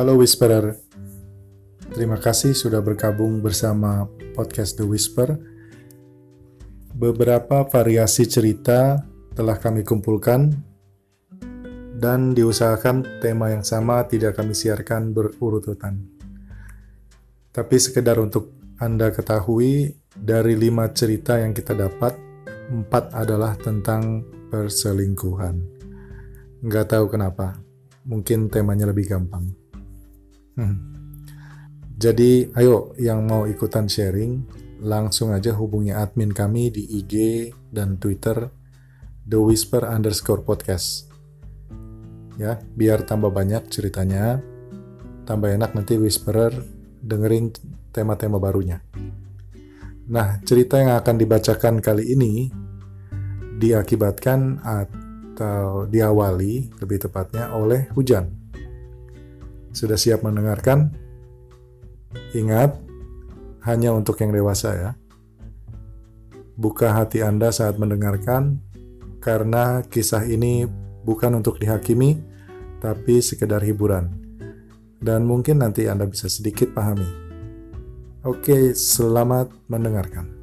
Halo Whisperer, terima kasih sudah bergabung bersama podcast The Whisper. Beberapa variasi cerita telah kami kumpulkan dan diusahakan tema yang sama tidak kami siarkan berurutan. Tapi sekedar untuk Anda ketahui, dari lima cerita yang kita dapat, empat adalah tentang perselingkuhan. Nggak tahu kenapa, mungkin temanya lebih gampang. Hmm. Jadi, ayo yang mau ikutan sharing, langsung aja hubungi admin kami di IG dan Twitter The Whisper underscore podcast. Ya, biar tambah banyak ceritanya, tambah enak nanti Whisperer dengerin tema-tema barunya. Nah, cerita yang akan dibacakan kali ini diakibatkan atau diawali lebih tepatnya oleh hujan. Sudah siap mendengarkan? Ingat, hanya untuk yang dewasa ya. Buka hati Anda saat mendengarkan, karena kisah ini bukan untuk dihakimi, tapi sekedar hiburan. Dan mungkin nanti Anda bisa sedikit pahami. Oke, selamat mendengarkan.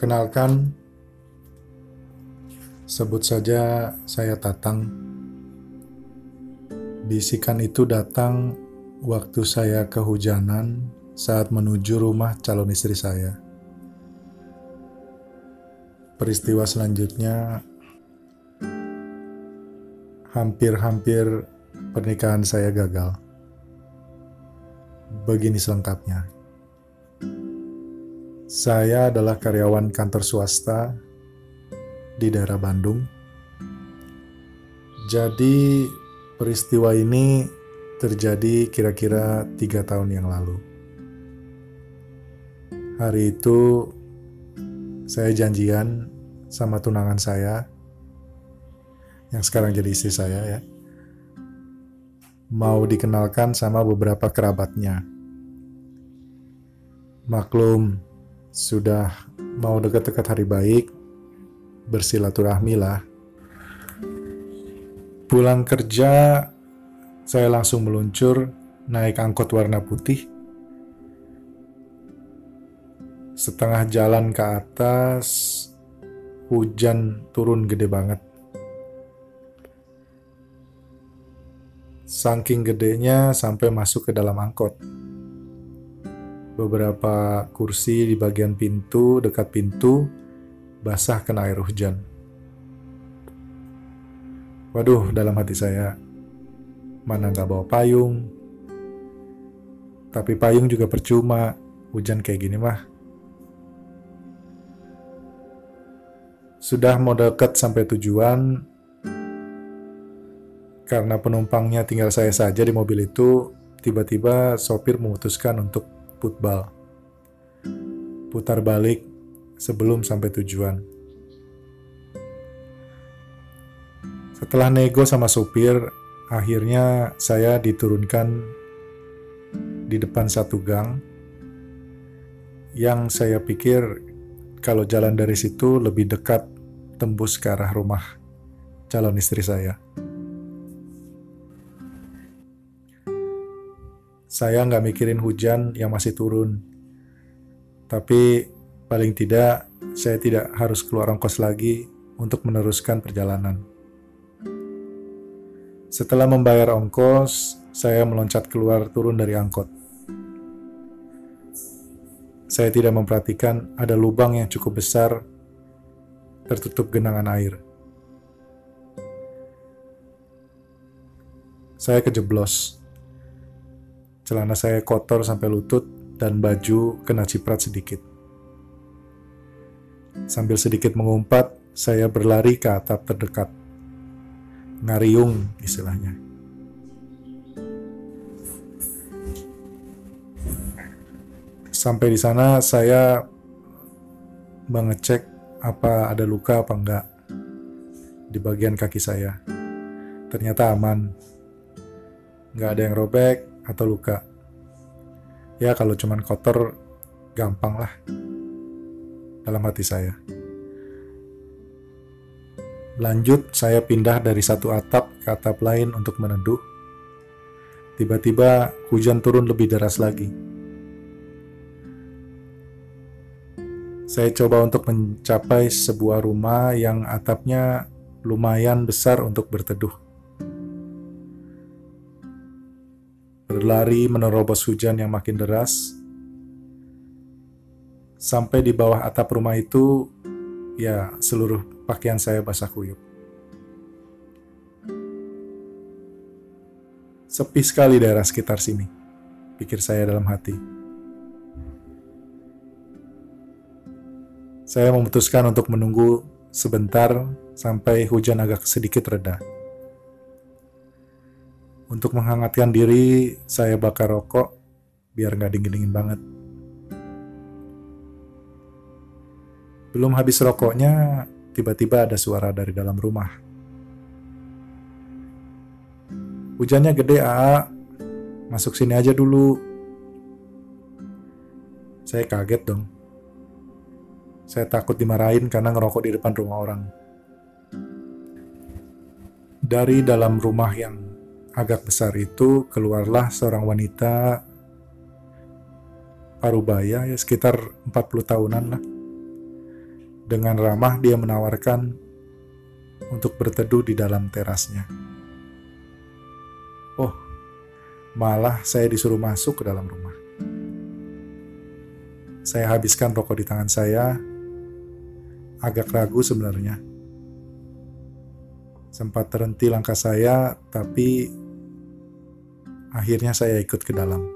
Perkenalkan, sebut saja saya Tatang. Bisikan itu datang waktu saya kehujanan saat menuju rumah calon istri saya. Peristiwa selanjutnya hampir-hampir pernikahan saya gagal. Begini selengkapnya. Saya adalah karyawan kantor swasta di daerah Bandung. Jadi peristiwa ini terjadi kira-kira tiga tahun yang lalu. Hari itu saya janjian sama tunangan saya yang sekarang jadi istri saya ya. Mau dikenalkan sama beberapa kerabatnya. Maklum, sudah mau dekat-dekat hari baik, bersilaturahmi lah. Pulang kerja, saya langsung meluncur naik angkot warna putih. Setengah jalan ke atas, hujan turun gede banget. Saking gedenya sampai masuk ke dalam angkot beberapa kursi di bagian pintu, dekat pintu, basah kena air hujan. Waduh, dalam hati saya, mana nggak bawa payung. Tapi payung juga percuma, hujan kayak gini mah. Sudah mau dekat sampai tujuan, karena penumpangnya tinggal saya saja di mobil itu, tiba-tiba sopir memutuskan untuk putbal. Putar balik sebelum sampai tujuan. Setelah nego sama supir, akhirnya saya diturunkan di depan satu gang yang saya pikir kalau jalan dari situ lebih dekat tembus ke arah rumah calon istri saya. Saya nggak mikirin hujan yang masih turun. Tapi paling tidak saya tidak harus keluar ongkos lagi untuk meneruskan perjalanan. Setelah membayar ongkos, saya meloncat keluar turun dari angkot. Saya tidak memperhatikan ada lubang yang cukup besar tertutup genangan air. Saya kejeblos. Celana saya kotor sampai lutut dan baju kena ciprat sedikit. Sambil sedikit mengumpat, saya berlari ke atap terdekat ngariung istilahnya. Sampai di sana saya mengecek apa ada luka apa enggak di bagian kaki saya. Ternyata aman. Nggak ada yang robek atau luka. Ya kalau cuman kotor gampang lah dalam hati saya. Lanjut, saya pindah dari satu atap ke atap lain untuk meneduh. Tiba-tiba hujan turun lebih deras lagi. Saya coba untuk mencapai sebuah rumah yang atapnya lumayan besar untuk berteduh. Berlari menerobos hujan yang makin deras. Sampai di bawah atap rumah itu, ya seluruh pakaian saya basah kuyup. Sepi sekali daerah sekitar sini, pikir saya dalam hati. Saya memutuskan untuk menunggu sebentar sampai hujan agak sedikit reda. Untuk menghangatkan diri, saya bakar rokok biar nggak dingin-dingin banget. Belum habis rokoknya, Tiba-tiba ada suara dari dalam rumah. Hujannya gede, A. Masuk sini aja dulu. Saya kaget dong. Saya takut dimarahin karena ngerokok di depan rumah orang. Dari dalam rumah yang agak besar itu keluarlah seorang wanita parubaya ya sekitar 40 tahunan lah dengan ramah dia menawarkan untuk berteduh di dalam terasnya. Oh, malah saya disuruh masuk ke dalam rumah. Saya habiskan rokok di tangan saya, agak ragu sebenarnya. Sempat terhenti langkah saya, tapi akhirnya saya ikut ke dalam.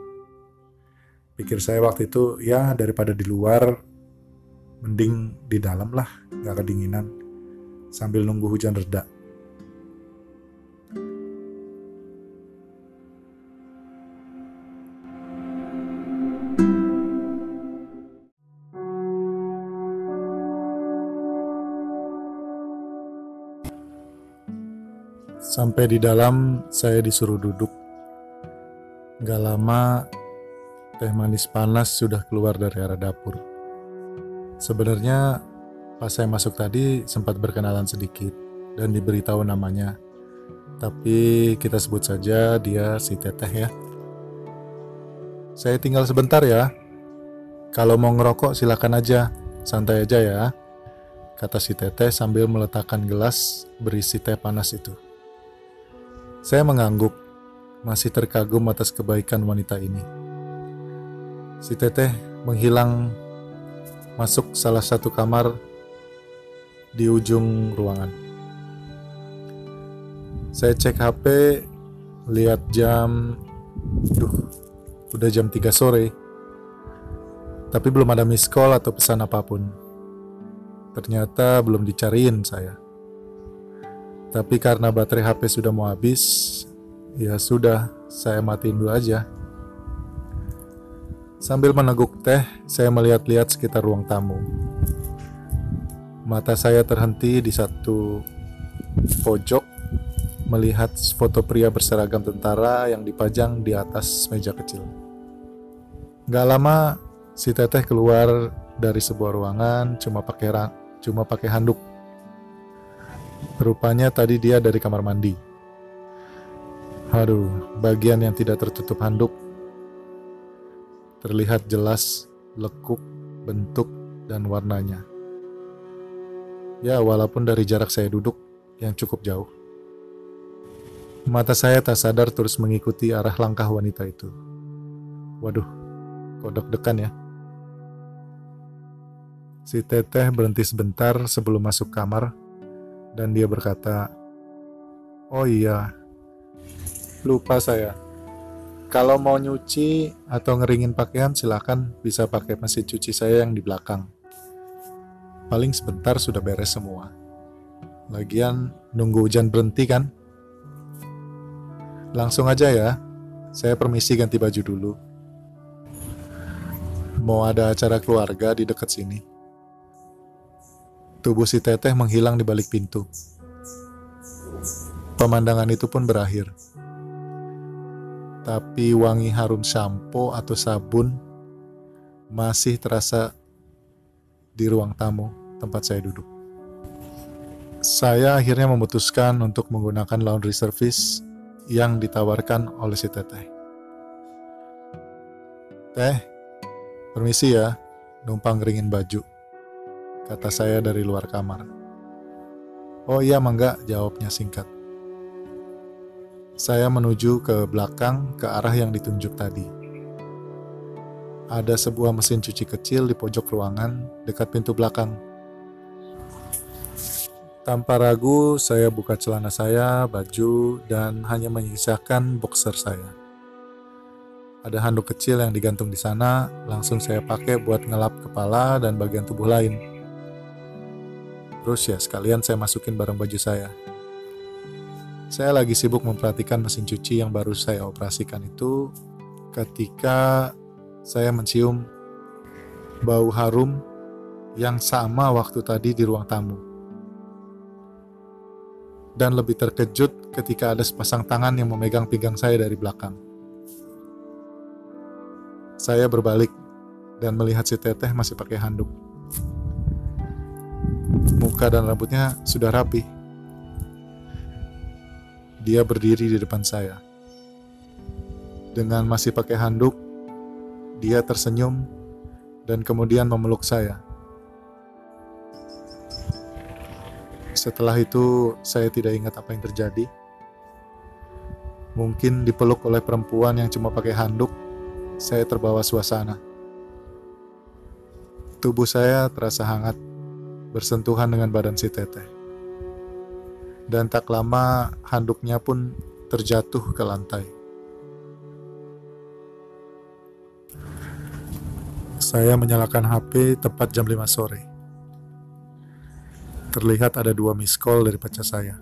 Pikir saya waktu itu, ya daripada di luar, Mending di dalam lah, gak kedinginan. Sambil nunggu hujan reda. Sampai di dalam, saya disuruh duduk. Gak lama, teh manis panas sudah keluar dari arah dapur. Sebenarnya pas saya masuk tadi sempat berkenalan sedikit dan diberitahu namanya. Tapi kita sebut saja dia si Teteh ya. Saya tinggal sebentar ya. Kalau mau ngerokok silakan aja, santai aja ya. Kata si Teteh sambil meletakkan gelas berisi teh panas itu. Saya mengangguk, masih terkagum atas kebaikan wanita ini. Si Teteh menghilang masuk salah satu kamar di ujung ruangan. Saya cek HP, lihat jam, duh, udah jam 3 sore. Tapi belum ada miss call atau pesan apa pun. Ternyata belum dicariin saya. Tapi karena baterai HP sudah mau habis, ya sudah, saya matiin dulu aja. Sambil meneguk teh, saya melihat-lihat sekitar ruang tamu. Mata saya terhenti di satu pojok melihat foto pria berseragam tentara yang dipajang di atas meja kecil. Gak lama, si teteh keluar dari sebuah ruangan cuma pakai cuma pakai handuk. Rupanya tadi dia dari kamar mandi. Aduh, bagian yang tidak tertutup handuk terlihat jelas lekuk bentuk dan warnanya. Ya, walaupun dari jarak saya duduk yang cukup jauh. Mata saya tak sadar terus mengikuti arah langkah wanita itu. Waduh, kok deg-degan ya. Si teteh berhenti sebentar sebelum masuk kamar dan dia berkata, Oh iya, lupa saya. Kalau mau nyuci atau ngeringin pakaian silakan bisa pakai mesin cuci saya yang di belakang. Paling sebentar sudah beres semua. Lagian nunggu hujan berhenti kan? Langsung aja ya, saya permisi ganti baju dulu. Mau ada acara keluarga di dekat sini. Tubuh si teteh menghilang di balik pintu. Pemandangan itu pun berakhir. Tapi wangi harum sampo atau sabun masih terasa di ruang tamu tempat saya duduk. Saya akhirnya memutuskan untuk menggunakan laundry service yang ditawarkan oleh si teteh. Teh, permisi ya, numpang ringin baju, kata saya dari luar kamar. Oh iya mangga, jawabnya singkat. Saya menuju ke belakang ke arah yang ditunjuk tadi. Ada sebuah mesin cuci kecil di pojok ruangan dekat pintu belakang tanpa ragu, saya buka celana saya, baju, dan hanya menyisakan boxer saya. Ada handuk kecil yang digantung di sana, langsung saya pakai buat ngelap kepala dan bagian tubuh lain. Terus ya, sekalian saya masukin barang baju saya. Saya lagi sibuk memperhatikan mesin cuci yang baru saya operasikan itu ketika saya mencium bau harum yang sama waktu tadi di ruang tamu dan lebih terkejut ketika ada sepasang tangan yang memegang pinggang saya dari belakang. Saya berbalik dan melihat si teteh masih pakai handuk. Muka dan rambutnya sudah rapi. Dia berdiri di depan saya. Dengan masih pakai handuk, dia tersenyum dan kemudian memeluk saya. Setelah itu, saya tidak ingat apa yang terjadi. Mungkin dipeluk oleh perempuan yang cuma pakai handuk, saya terbawa suasana. Tubuh saya terasa hangat, bersentuhan dengan badan si teteh. Dan tak lama handuknya pun terjatuh ke lantai. Saya menyalakan HP tepat jam 5 sore terlihat ada dua miss call dari pacar saya.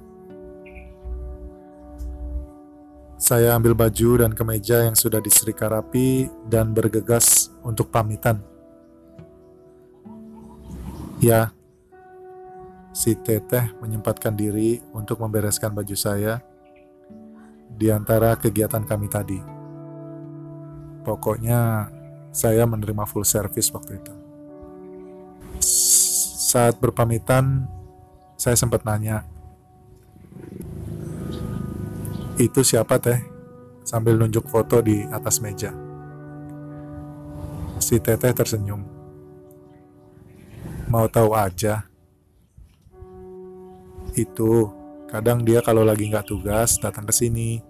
Saya ambil baju dan kemeja yang sudah diserika rapi dan bergegas untuk pamitan. Ya, si teteh menyempatkan diri untuk membereskan baju saya di antara kegiatan kami tadi. Pokoknya saya menerima full service waktu itu. Saat berpamitan, saya sempat nanya, itu siapa teh? Sambil nunjuk foto di atas meja. Si teteh tersenyum. Mau tahu aja. Itu, kadang dia kalau lagi nggak tugas datang ke sini.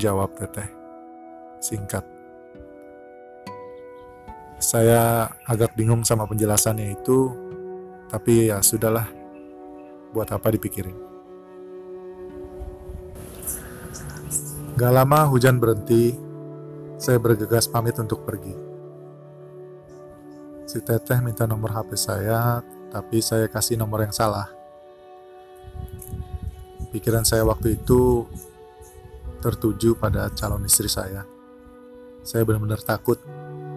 Jawab teteh. Singkat. Saya agak bingung sama penjelasannya itu, tapi ya sudahlah, buat apa dipikirin. Gak lama hujan berhenti, saya bergegas pamit untuk pergi. Si teteh minta nomor HP saya, tapi saya kasih nomor yang salah. Pikiran saya waktu itu tertuju pada calon istri saya. Saya benar-benar takut,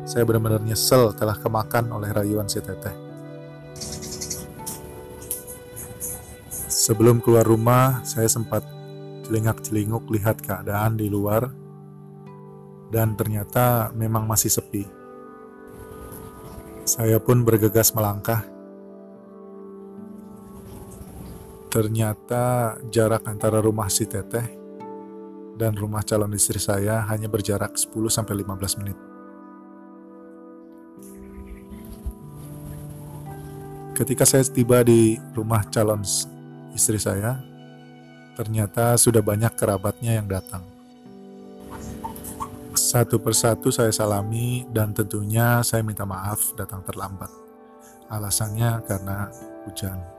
saya benar-benar nyesel telah kemakan oleh rayuan si teteh. Sebelum keluar rumah, saya sempat celingak-celinguk lihat keadaan di luar, dan ternyata memang masih sepi. Saya pun bergegas melangkah. Ternyata jarak antara rumah si teteh dan rumah calon istri saya hanya berjarak 10-15 menit. Ketika saya tiba di rumah calon istri saya, ternyata sudah banyak kerabatnya yang datang. Satu persatu saya salami dan tentunya saya minta maaf datang terlambat. Alasannya karena hujan.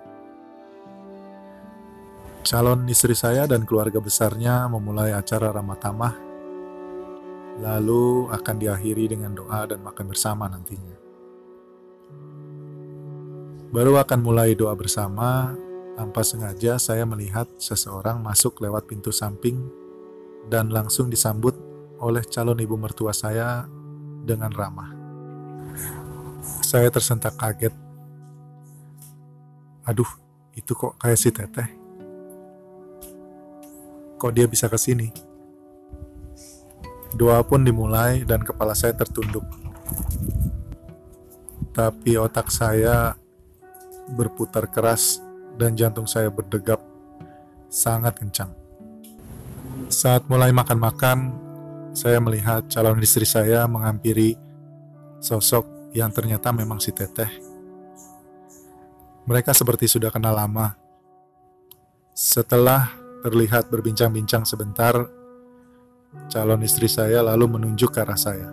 Calon istri saya dan keluarga besarnya memulai acara ramah tamah, lalu akan diakhiri dengan doa dan makan bersama nantinya. Baru akan mulai doa bersama, tanpa sengaja saya melihat seseorang masuk lewat pintu samping dan langsung disambut oleh calon ibu mertua saya dengan ramah. Saya tersentak kaget. Aduh, itu kok kayak si teteh. Kok dia bisa ke sini? Doa pun dimulai dan kepala saya tertunduk. Tapi otak saya berputar keras dan jantung saya berdegap sangat kencang. Saat mulai makan-makan, saya melihat calon istri saya menghampiri sosok yang ternyata memang si teteh. Mereka seperti sudah kenal lama. Setelah terlihat berbincang-bincang sebentar, calon istri saya lalu menunjuk ke arah saya.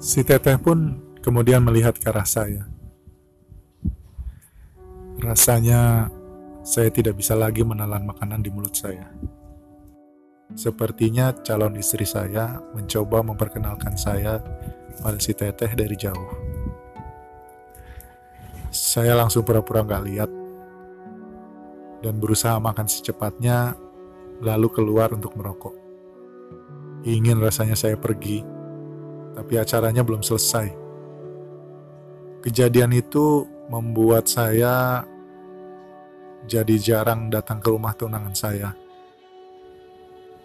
Si teteh pun kemudian melihat ke arah saya. Rasanya saya tidak bisa lagi menelan makanan di mulut saya. Sepertinya calon istri saya mencoba memperkenalkan saya pada si teteh dari jauh. Saya langsung pura-pura nggak lihat dan berusaha makan secepatnya lalu keluar untuk merokok. Ingin rasanya saya pergi, tapi acaranya belum selesai. Kejadian itu membuat saya jadi jarang datang ke rumah tunangan saya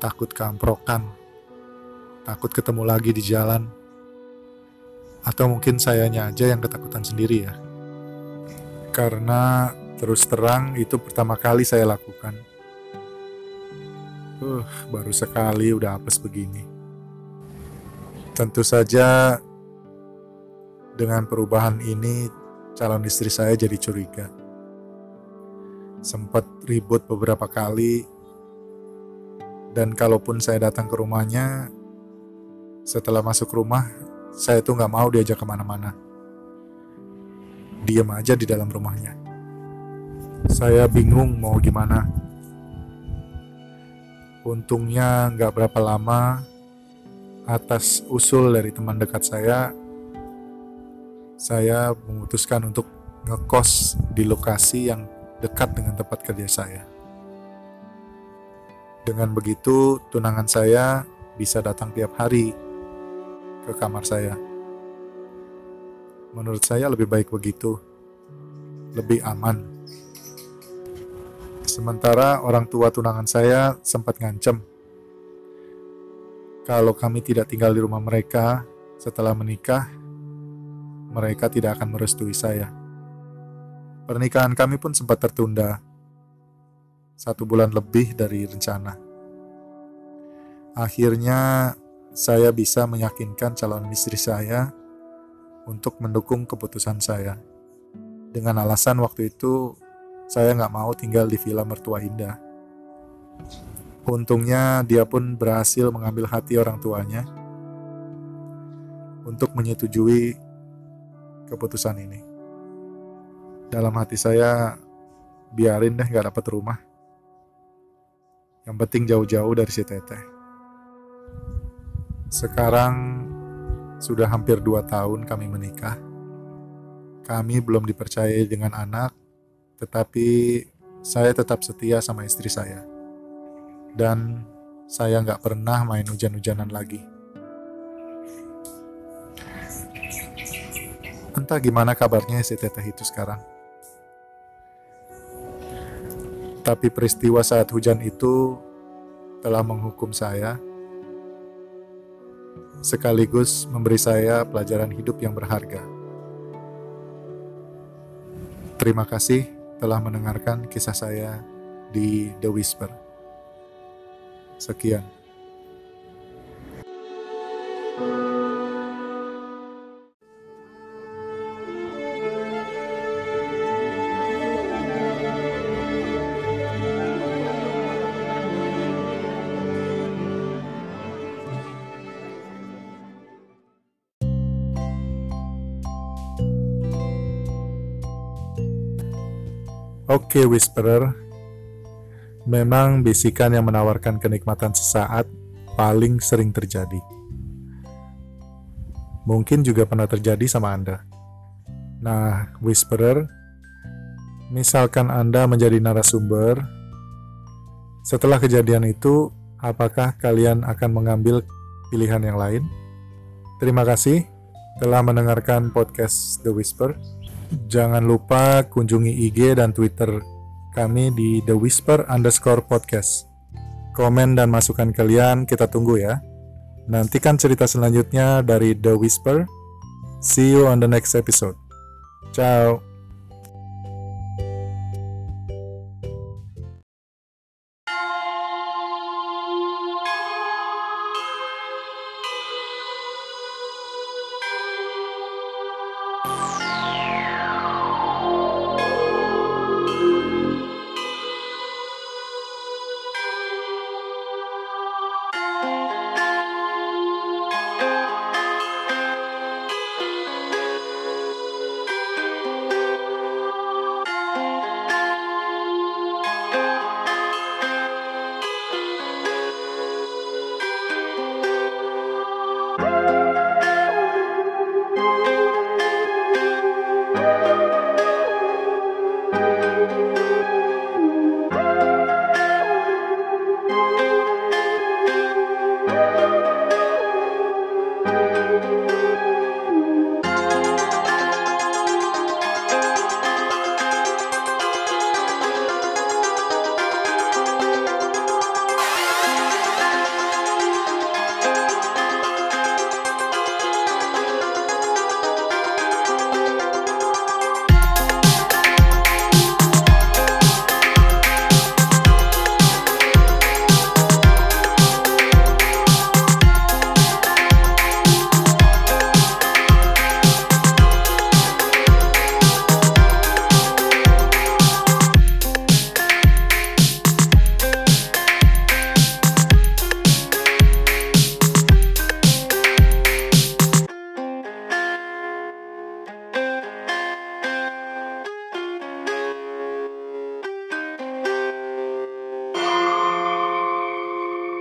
takut keamprokan, takut ketemu lagi di jalan, atau mungkin sayanya aja yang ketakutan sendiri ya. Karena terus terang itu pertama kali saya lakukan. Uh, baru sekali udah apes begini. Tentu saja dengan perubahan ini calon istri saya jadi curiga. Sempat ribut beberapa kali dan kalaupun saya datang ke rumahnya, setelah masuk rumah, saya tuh nggak mau diajak ke mana-mana. Diam aja di dalam rumahnya. Saya bingung mau gimana. Untungnya nggak berapa lama, atas usul dari teman dekat saya, saya memutuskan untuk ngekos di lokasi yang dekat dengan tempat kerja saya. Dengan begitu, tunangan saya bisa datang tiap hari ke kamar saya. Menurut saya lebih baik begitu, lebih aman. Sementara orang tua tunangan saya sempat ngancem, kalau kami tidak tinggal di rumah mereka setelah menikah, mereka tidak akan merestui saya. Pernikahan kami pun sempat tertunda satu bulan lebih dari rencana. Akhirnya, saya bisa meyakinkan calon istri saya untuk mendukung keputusan saya. Dengan alasan waktu itu, saya nggak mau tinggal di villa mertua indah. Untungnya, dia pun berhasil mengambil hati orang tuanya untuk menyetujui keputusan ini. Dalam hati saya, biarin deh gak dapat rumah. Yang penting jauh-jauh dari si teteh. Sekarang sudah hampir dua tahun kami menikah. Kami belum dipercayai dengan anak, tetapi saya tetap setia sama istri saya. Dan saya nggak pernah main hujan-hujanan lagi. Entah gimana kabarnya si teteh itu sekarang. Tapi peristiwa saat hujan itu telah menghukum saya, sekaligus memberi saya pelajaran hidup yang berharga. Terima kasih telah mendengarkan kisah saya di The Whisper. Sekian. Oke, Whisperer. Memang bisikan yang menawarkan kenikmatan sesaat paling sering terjadi. Mungkin juga pernah terjadi sama Anda. Nah, Whisperer, misalkan Anda menjadi narasumber, setelah kejadian itu, apakah kalian akan mengambil pilihan yang lain? Terima kasih telah mendengarkan podcast The Whisper. Jangan lupa kunjungi IG dan Twitter kami di The Whisper underscore podcast. Komen dan masukan kalian kita tunggu ya. Nantikan cerita selanjutnya dari The Whisper. See you on the next episode. Ciao.